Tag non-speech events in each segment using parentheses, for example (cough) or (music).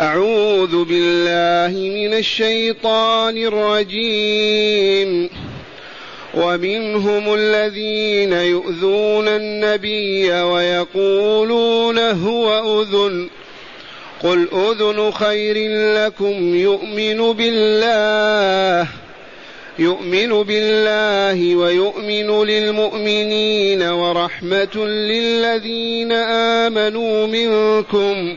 أعوذ بالله من الشيطان الرجيم. ومنهم الذين يؤذون النبي ويقولون هو أذن. قل أذن خير لكم. يؤمن بالله. يؤمن بالله ويؤمن للمؤمنين ورحمة للذين آمنوا منكم.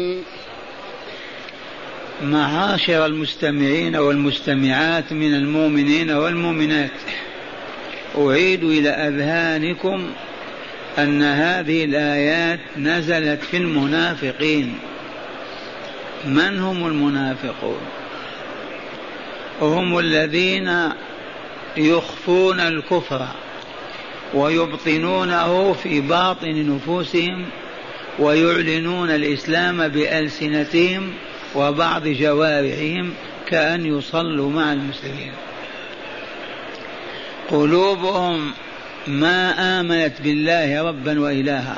معاشر المستمعين والمستمعات من المؤمنين والمؤمنات. أعيد إلى أذهانكم أن هذه الآيات نزلت في المنافقين. من هم المنافقون؟ هم الذين يخفون الكفر ويبطنونه في باطن نفوسهم ويعلنون الإسلام بألسنتهم وبعض جوارحهم كأن يصلوا مع المسلمين. قلوبهم ما آمنت بالله ربا وإلها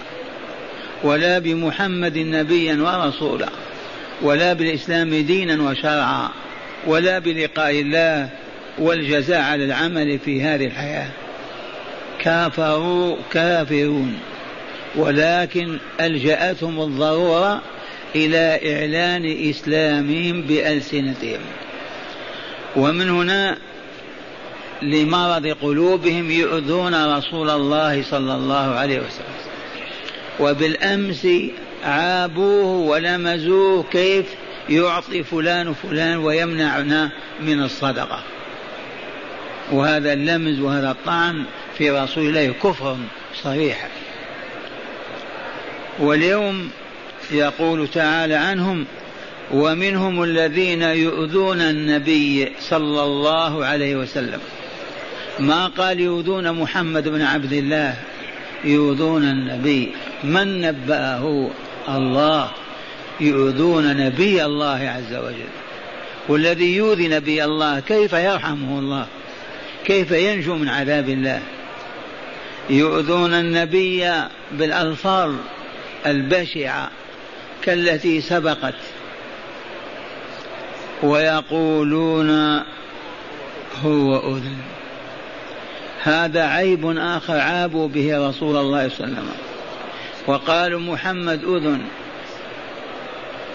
ولا بمحمد نبيا ورسولا ولا بالإسلام دينا وشرعا ولا بلقاء الله والجزاء على العمل في هذه الحياة. كافروا كافرون ولكن ألجأتهم الضرورة إلى إعلان إسلامهم بألسنتهم. ومن هنا لمرض قلوبهم يؤذون رسول الله صلى الله عليه وسلم. وبالأمس عابوه ولمزوه كيف يعطي فلان فلان ويمنعنا من الصدقة. وهذا اللمز وهذا الطعن في رسول الله كفر صريح. واليوم يقول تعالى عنهم ومنهم الذين يؤذون النبي صلى الله عليه وسلم. ما قال يؤذون محمد بن عبد الله؟ يؤذون النبي. من نبأه؟ الله. يؤذون نبي الله عز وجل. والذي يؤذي نبي الله كيف يرحمه الله؟ كيف ينجو من عذاب الله؟ يؤذون النبي بالألفاظ البشعة. كالتي سبقت. ويقولون هو أذن. هذا عيب آخر عابوا به رسول الله صلى الله عليه وسلم. وقالوا محمد أذن.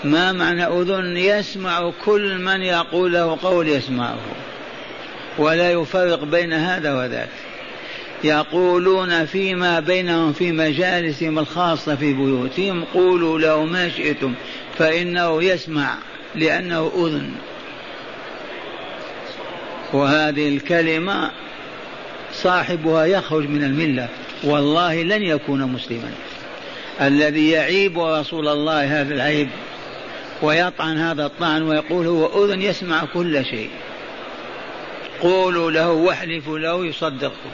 ما معنى أذن؟ يسمع كل من يقول له قول يسمعه. ولا يفرق بين هذا وذاك. يقولون فيما بينهم في مجالسهم الخاصة في بيوتهم قولوا له ما شئتم فإنه يسمع لأنه أذن. وهذه الكلمة صاحبها يخرج من الملة والله لن يكون مسلما. الذي يعيب رسول الله هذا العيب ويطعن هذا الطعن ويقول هو أذن يسمع كل شيء. قولوا له واحلفوا له يصدقكم.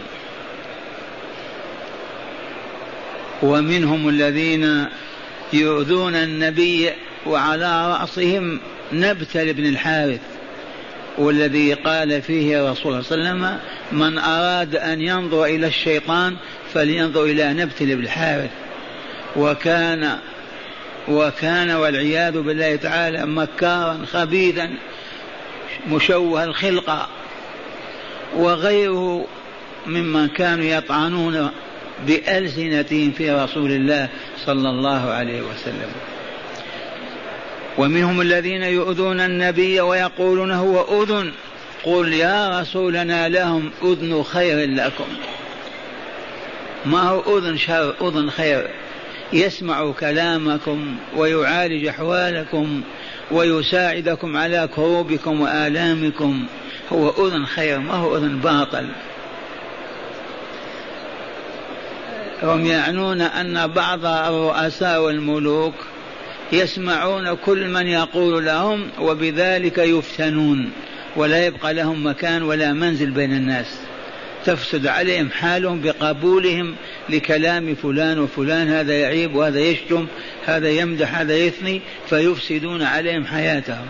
ومنهم الذين يؤذون النبي وعلى رأسهم نبتل بن الحارث والذي قال فيه رسول الله صلى الله عليه وسلم من أراد أن ينظر إلى الشيطان فلينظر إلى نبتل بن الحارث. وكان وكان والعياذ بالله تعالى مكارا خبيثا مشوه الخلقة وغيره ممن كانوا يطعنون بألسنتهم في رسول الله صلى الله عليه وسلم. ومنهم الذين يؤذون النبي ويقولون هو أذن. قل يا رسولنا لهم أذن خير لكم. ما هو أذن شر أذن خير؟ يسمع كلامكم ويعالج أحوالكم ويساعدكم على كروبكم وآلامكم. هو أذن خير ما هو أذن باطل؟ هم يعنون أن بعض الرؤساء والملوك يسمعون كل من يقول لهم وبذلك يفتنون ولا يبقى لهم مكان ولا منزل بين الناس. تفسد عليهم حالهم بقبولهم لكلام فلان وفلان هذا يعيب وهذا يشتم هذا يمدح هذا يثني فيفسدون عليهم حياتهم.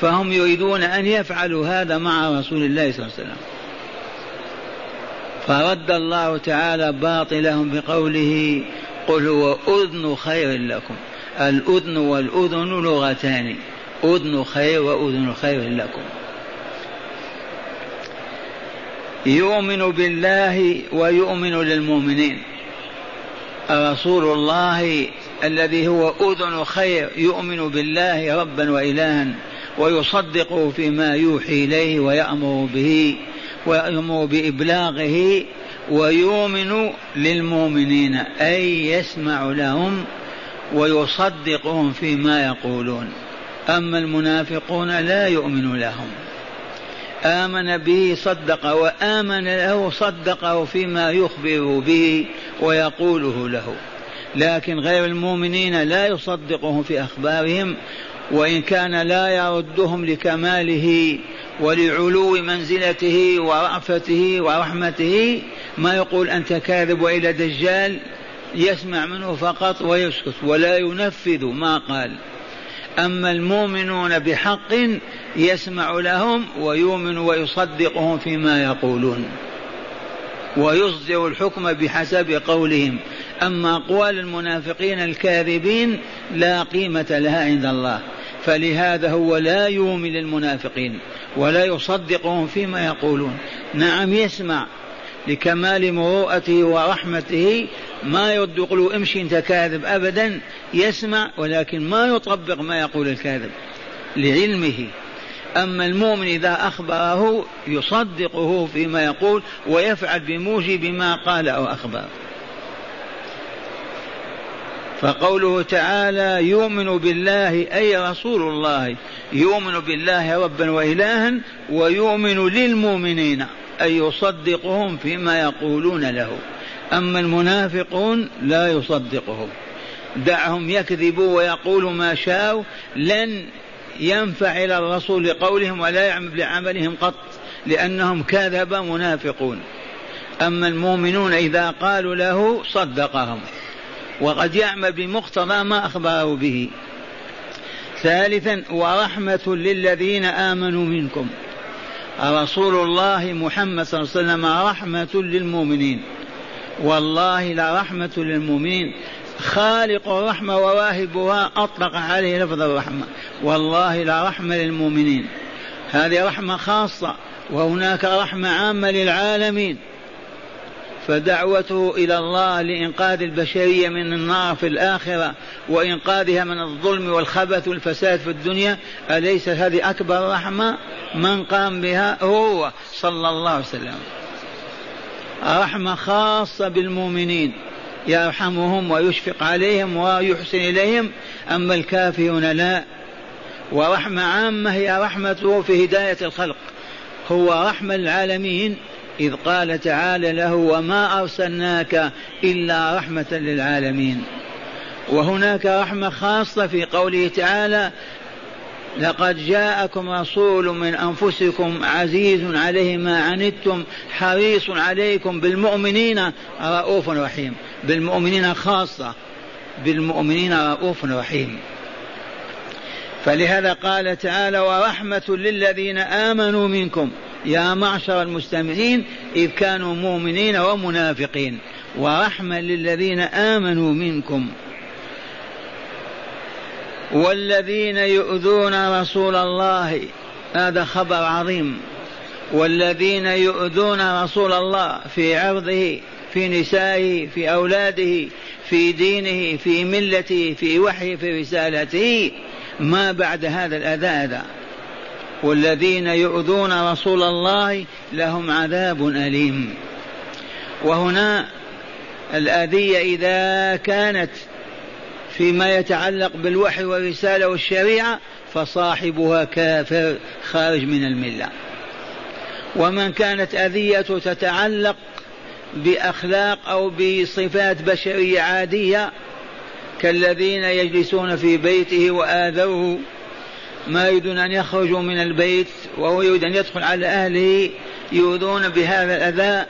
فهم يريدون أن يفعلوا هذا مع رسول الله صلى الله عليه وسلم. فرد الله تعالى باطلهم بقوله قل هو أذن خير لكم. الأذن والأذن لغتان. أذن خير وأذن خير لكم. يؤمن بالله ويؤمن للمؤمنين. رسول الله الذي هو أذن خير يؤمن بالله ربا وإلها ويصدقه فيما يوحي إليه ويأمر به. ويامر بإبلاغه ويؤمن للمؤمنين أي يسمع لهم ويصدقهم فيما يقولون. أما المنافقون لا يؤمن لهم. آمن به صدق وآمن له صدقه فيما يخبر به ويقوله له. لكن غير المؤمنين لا يصدقهم في أخبارهم وإن كان لا يردهم لكماله ولعلو منزلته ورأفته ورحمته ما يقول أنت كاذب وإلى دجال يسمع منه فقط ويسكت ولا ينفذ ما قال. أما المؤمنون بحق يسمع لهم ويؤمن ويصدقهم فيما يقولون ويصدر الحكم بحسب قولهم. أما أقوال المنافقين الكاذبين لا قيمة لها عند الله. فلهذا هو لا يؤمن المنافقين ولا يصدقهم فيما يقولون. نعم يسمع لكمال مروءته ورحمته ما يرد يقول امشي انت كاذب ابدا يسمع ولكن ما يطبق ما يقول الكاذب لعلمه. أما المؤمن إذا أخبره يصدقه فيما يقول ويفعل بموجب ما قال أو أخبر. فقوله تعالى يؤمن بالله أي رسول الله يؤمن بالله ربا وإلها ويؤمن للمؤمنين أي يصدقهم فيما يقولون له. أما المنافقون لا يصدقهم. دعهم يكذبوا ويقولوا ما شاءوا لن ينفعل الرسول لقولهم ولا يعمل لعملهم قط لأنهم كذب منافقون. أما المؤمنون إذا قالوا له صدقهم. وقد يعمل بمقتضى ما أخبروا به. ثالثا ورحمة للذين آمنوا منكم. رسول الله محمد صلى الله عليه وسلم رحمة للمؤمنين. والله لرحمة للمؤمنين. خالق الرحمة وواهبها أطلق عليه لفظ الرحمة. والله لرحمة للمؤمنين. هذه رحمة خاصة وهناك رحمة عامة للعالمين. فدعوته إلى الله لإنقاذ البشرية من النار في الآخرة وإنقاذها من الظلم والخبث والفساد في الدنيا. أليست هذه أكبر رحمة؟ من قام بها؟ هو صلى الله عليه وسلم. رحمة خاصة بالمؤمنين. يرحمهم ويشفق عليهم ويحسن إليهم. أما الكافرون لا. ورحمة عامة هي رحمته في هداية الخلق. هو رحمة العالمين. إذ قال تعالى له وما أرسلناك إلا رحمة للعالمين. وهناك رحمة خاصة في قوله تعالى لقد جاءكم رسول من أنفسكم عزيز عليه ما عنتم حريص عليكم بالمؤمنين رؤوف رحيم. بالمؤمنين خاصة بالمؤمنين رؤوف رحيم. فلهذا قال تعالى ورحمة للذين آمنوا منكم. يا معشر المستمعين إذ كانوا مؤمنين ومنافقين. ورحمة للذين آمنوا منكم. والذين يؤذون رسول الله. هذا خبر عظيم. والذين يؤذون رسول الله في عرضه في نسائه في أولاده في دينه في ملته في وحيه في رسالته. ما بعد هذا الأذى اذى والذين يؤذون رسول الله لهم عذاب أليم. وهنا الأذية إذا كانت فيما يتعلق بالوحي والرسالة والشريعة فصاحبها كافر خارج من الملة. ومن كانت اذيته تتعلق بأخلاق أو بصفات بشرية عادية كالذين يجلسون في بيته وآذوه ما يريدون أن يخرجوا من البيت وهو يريد أن يدخل على أهله يؤذون بهذا الأذى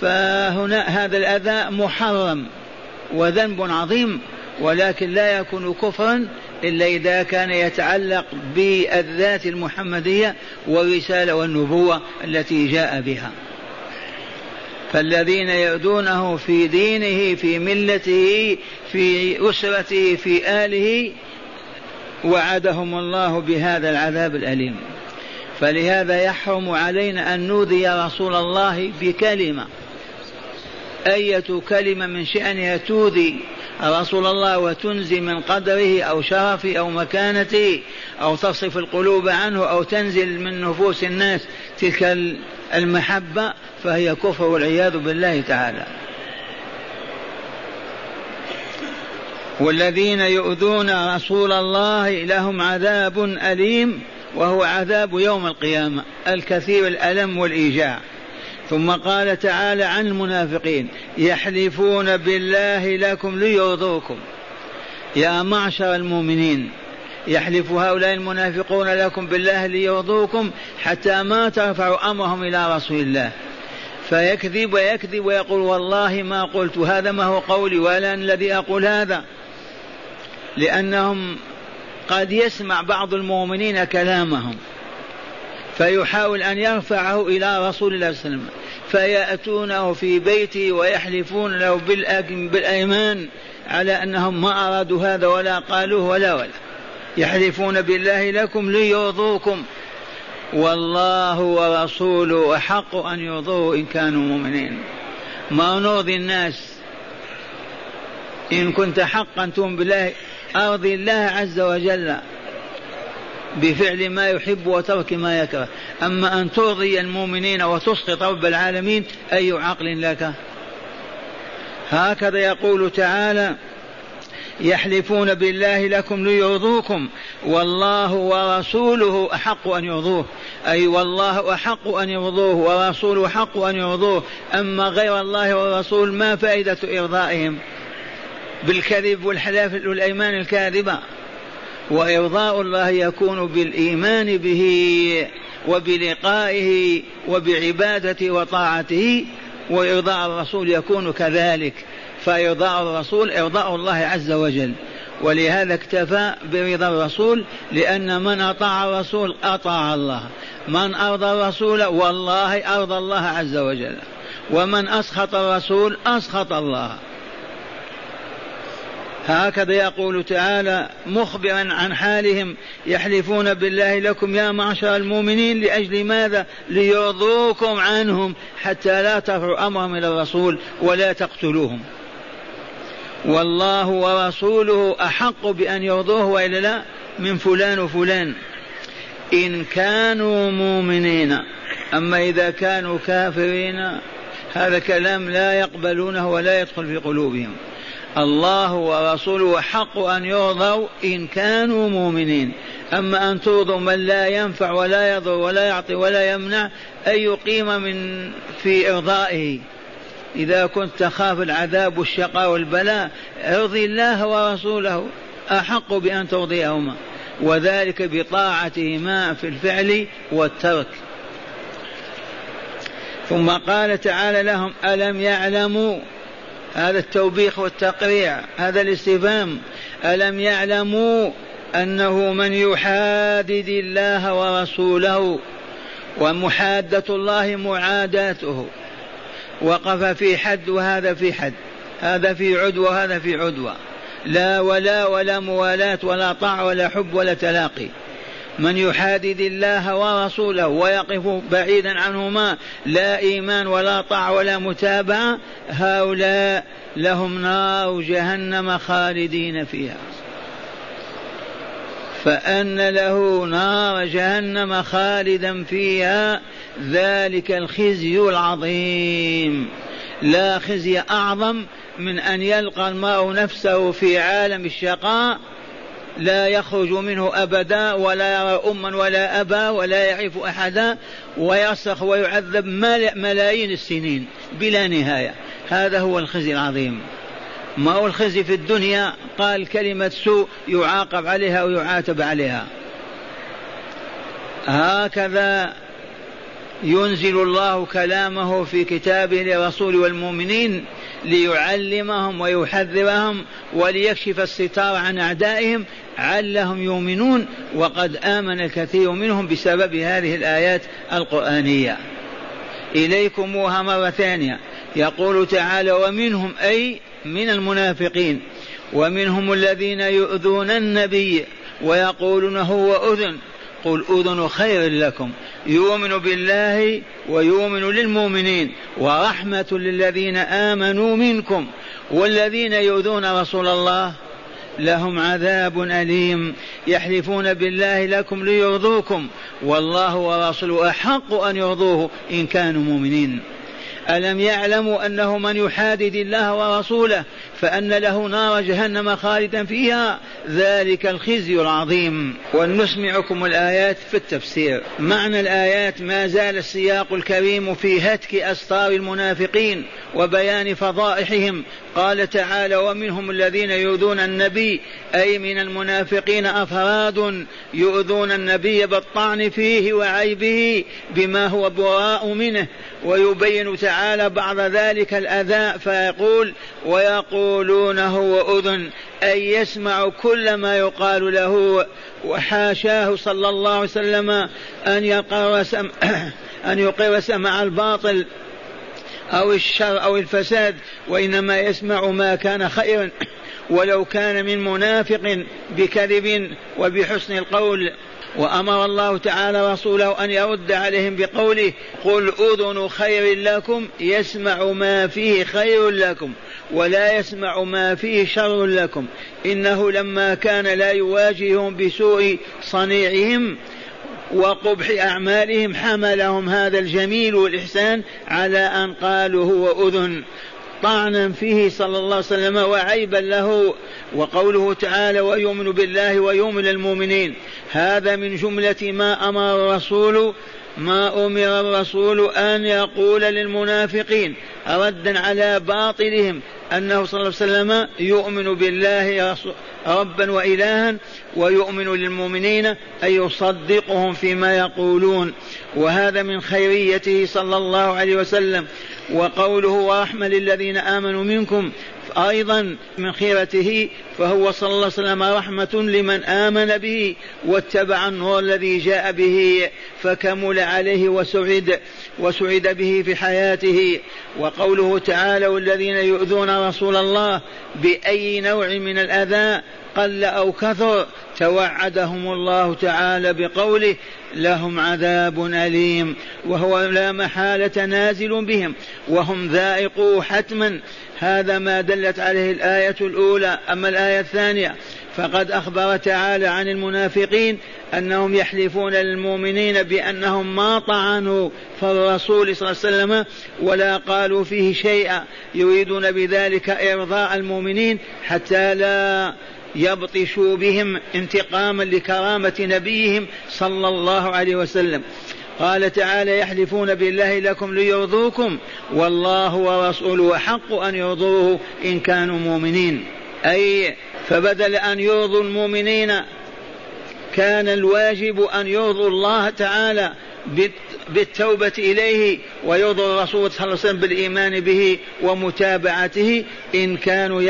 فهنا هذا الأذى محرم وذنب عظيم ولكن لا يكون كفرا إلا إذا كان يتعلق بالذات المحمدية والرسالة والنبوة التي جاء بها. فالذين يؤذونه في دينه في ملته في أسرته في آله وعدهم الله بهذا العذاب الأليم. فلهذا يحرم علينا أن نؤذي رسول الله بكلمة. أية كلمة من شأنها تؤذي رسول الله وتنزي من قدره أو شرفه أو مكانته أو تصرف القلوب عنه أو تنزل من نفوس الناس تلك المحبة فهي كفر والعياذ بالله تعالى. والذين يؤذون رسول الله لهم عذاب أليم وهو عذاب يوم القيامة الكثير الألم والإيجاع. ثم قال تعالى عن المنافقين يحلفون بالله لكم ليرضوكم. يا معشر المؤمنين يحلف هؤلاء المنافقون لكم بالله ليرضوكم حتى ما ترفعوا أمرهم إلى رسول الله. فيكذب ويكذب ويقول والله ما قلت هذا ما هو قولي ولا الذي أقول هذا. لأنهم قد يسمع بعض المؤمنين كلامهم فيحاول أن يرفعه إلى رسول الله صلى الله عليه وسلم فيأتونه في بيته ويحلفون له بالأيمان على أنهم ما أرادوا هذا ولا قالوه ولا ولا. يحلفون بالله لكم ليرضوكم والله ورسوله أحق أن يرضوه إن كانوا مؤمنين. ما نرضي الناس إن كنت حقا تؤمن بالله أرضي الله عز وجل بفعل ما يحب وترك ما يكره. أما أن ترضي المؤمنين وتسقط رب العالمين أي عقل لك؟ هكذا يقول تعالى يحلفون بالله لكم ليرضوكم والله ورسوله أحق أن يرضوه. أي والله أحق أن يرضوه ورسوله أحق أن يرضوه. أما غير الله والرسول ما فائدة إرضائهم؟ بالكذب والحلاف والأيمان الكاذبة. وإرضاء الله يكون بالإيمان به وبلقائه وبعبادته وطاعته وإرضاء الرسول يكون كذلك. فإرضاء الرسول إرضاء الله عز وجل. ولهذا اكتفى برضا الرسول لأن من أطاع الرسول أطاع الله. من أرضى الرسول والله أرضى الله عز وجل. ومن أسخط الرسول أسخط الله. هكذا يقول تعالى مخبرا عن حالهم يحلفون بالله لكم يا معشر المؤمنين لأجل ماذا؟ ليرضوكم عنهم حتى لا ترفعوا أمرهم إلى الرسول ولا تقتلوهم. والله ورسوله أحق بأن يرضوه وإلا لا من فلان وفلان إن كانوا مؤمنين أما إذا كانوا كافرين هذا كلام لا يقبلونه ولا يدخل في قلوبهم الله ورسوله حق أن يرضوا إن كانوا مؤمنين. أما أن ترضوا من لا ينفع ولا يضر ولا يعطي ولا يمنع أي قيمة من في إرضائه. إذا كنت تخاف العذاب والشقاء والبلاء ارضي الله ورسوله أحق بأن ترضيهما. وذلك بطاعتهما في الفعل والترك. ثم قال تعالى لهم ألم يعلموا هذا التوبيخ والتقريع هذا الاستفهام. ألم يعلموا أنه من يحادد الله ورسوله ومحادة الله معاداته؟ وقف في حد وهذا في حد هذا في عدوى وهذا في عدوى. لا ولا ولا موالاة ولا طاعة ولا حب ولا تلاقي. من يحادد الله ورسوله ويقف بعيدا عنهما لا إيمان ولا طاعة ولا متابعة هؤلاء لهم نار جهنم خالدين فيها. فأن له نار جهنم خالدا فيها ذلك الخزي العظيم. لا خزي أعظم من أن يلقى المرء نفسه في عالم الشقاء لا يخرج منه أبدا ولا يرى أما ولا أبا ولا يعرف أحدا ويصرخ ويعذب ملايين السنين بلا نهاية. هذا هو الخزي العظيم. ما هو الخزي في الدنيا؟ قال كلمة سوء يعاقب عليها ويعاتب عليها. هكذا ينزل الله كلامه في كتابه للرسول والمؤمنين ليعلمهم ويحذرهم وليكشف الستار عن أعدائهم علهم يؤمنون وقد آمن الكثير منهم بسبب هذه الآيات القرآنية. اليكموها مرة ثانية. يقول تعالى ومنهم أي من المنافقين ومنهم الذين يؤذون النبي ويقولون هو أذن. قل أذن خير لكم. يؤمن بالله ويؤمن للمؤمنين ورحمة للذين آمنوا منكم والذين يؤذون رسول الله لهم عذاب أليم. يحلفون بالله لكم ليرضوكم. والله ورسوله أحق أن يرضوه إن كانوا مؤمنين. ألم يعلموا أنه من يحادد الله ورسوله فأن له نار جهنم خالدا فيها. ذلك الخزي العظيم. ونسمعكم الآيات في التفسير. معنى الآيات ما زال السياق الكريم في هتك أستار المنافقين وبيان فضائحهم. قال تعالى ومنهم الذين يؤذون النبي أي من المنافقين أفراد يؤذون النبي بالطعن فيه وعيبه بما هو براء منه. ويبين تعالى بعض ذلك الأذى فيقول ويقولون هو أذن أي يسمع كل ما يقال له. وحاشاه صلى الله عليه وسلم أن يقر سم (clears throat) أن يقر سمع الباطل أو الشر أو الفساد وإنما يسمع ما كان خيرا. (clears throat) ولو كان من منافق بكذب وبحسن القول. وأمر الله تعالى رسوله أن يرد عليهم بقوله قل أذن خير لكم يسمع ما فيه خير لكم. ولا يسمع ما فيه شر لكم. إنه لما كان لا يواجههم بسوء صنيعهم وقبح أعمالهم حملهم هذا الجميل والإحسان على أن قالوا هو أذن. طعنا فيه صلى الله عليه وسلم وعيبا له. وقوله تعالى ويؤمن بالله ويؤمن المؤمنين هذا من جملة ما أمر الرسول ما أمر الرسول أن يقول للمنافقين ردا على باطلهم أنه صلى الله عليه وسلم يؤمن بالله ربا وإلها ويؤمن للمؤمنين أي يصدقهم فيما يقولون. وهذا من خيريته صلى الله عليه وسلم. وقوله ورحمة للذين آمنوا منكم أيضا من خيرته فهو صلى الله عليه وسلم رحمة لمن آمن به واتبع النور الذي جاء به فكمل عليه وسعد وسعد به في حياته. وقوله تعالى والذين يؤذون رسول الله بأي نوع من الأذى قل أو كثر توعدهم الله تعالى بقوله لهم عذاب أليم وهو لا محالة نازل بهم وهم ذائقوا حتما. هذا ما دلت عليه الآية الأولى. أما الآية الثانية فقد أخبر تعالى عن المنافقين أنهم يحلفون للمؤمنين بأنهم ما طعنوا في الرسول صلى الله عليه وسلم ولا قالوا فيه شيئا يريدون بذلك إرضاء المؤمنين حتى لا يبطشوا بهم انتقاما لكرامة نبيهم صلى الله عليه وسلم. قال تعالى يحلفون بالله لكم ليرضوكم والله ورسوله حق أن يرضوه إن كانوا مؤمنين. أي فبدل أن يرضوا المؤمنين كان الواجب أن يرضوا الله تعالى بالتوبة إليه ويرضوا الرسول صلى الله عليه وسلم بالإيمان به ومتابعته إن كانوا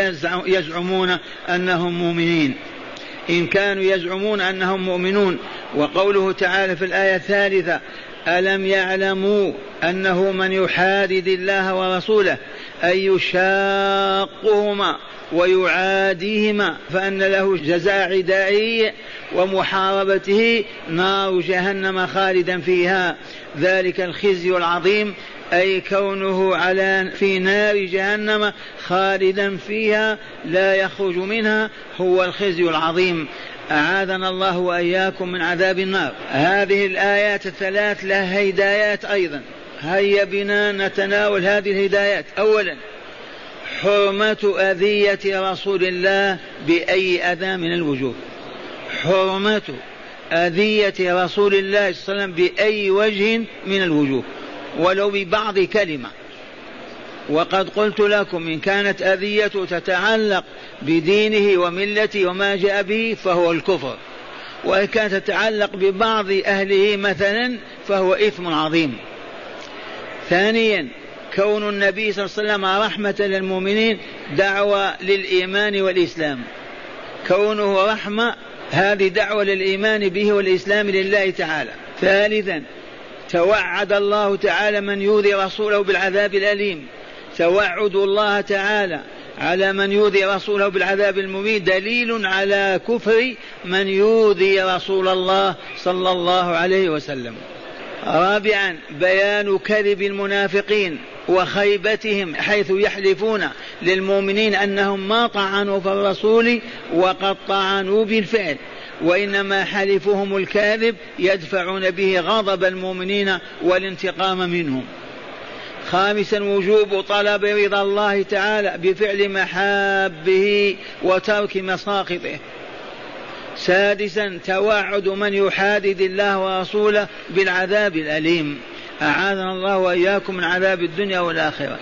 يزعمون أنهم مؤمنين. إن كانوا يزعمون أنهم مؤمنون. وقوله تعالى في الآية الثالثة ألم يعلموا أنه من يحادد الله ورسوله؟ أي يشاقهما ويعاديهما فأن له جزاء عدائي ومحاربته نار جهنم خالدا فيها. ذلك الخزي العظيم أي كونه على في نار جهنم خالدا فيها لا يخرج منها هو الخزي العظيم. أعاذنا الله وإياكم من عذاب النار. هذه الآيات الثلاث لها هدايات أيضا. هيا بنا نتناول هذه الهدايات. أولا حرمة أذية رسول الله بأي أذى من الوجوه. حرمة أذية رسول الله صلى الله عليه وسلم بأي وجه من الوجوه ولو ببعض كلمة. وقد قلت لكم إن كانت أذيته تتعلق بدينه وملته وما جاء به فهو الكفر. وإن كانت تتعلق ببعض أهله مثلا فهو إثم عظيم. ثانيا كون النبي صلى الله عليه وسلم رحمة للمؤمنين دعوة للإيمان والإسلام. كونه رحمة هذه دعوة للإيمان به والإسلام لله تعالى. ثالثا توعد الله تعالى من يؤذي رسوله بالعذاب الأليم. توعد الله تعالى على من يؤذي رسوله بالعذاب المبين. دليل على كفر من يؤذي رسول الله صلى الله عليه وسلم. رابعا بيان كذب المنافقين وخيبتهم حيث يحلفون للمؤمنين أنهم ما طعنوا في الرسول وقد طعنوا بالفعل. وإنما حلفهم الكاذب يدفعون به غضب المؤمنين والانتقام منهم. خامسا وجوب طلب رضا الله تعالى بفعل محابه وترك مساقطه سادسا توعد من يحادد الله ورسوله بالعذاب الأليم. أعاذنا الله وإياكم من عذاب الدنيا والآخرة.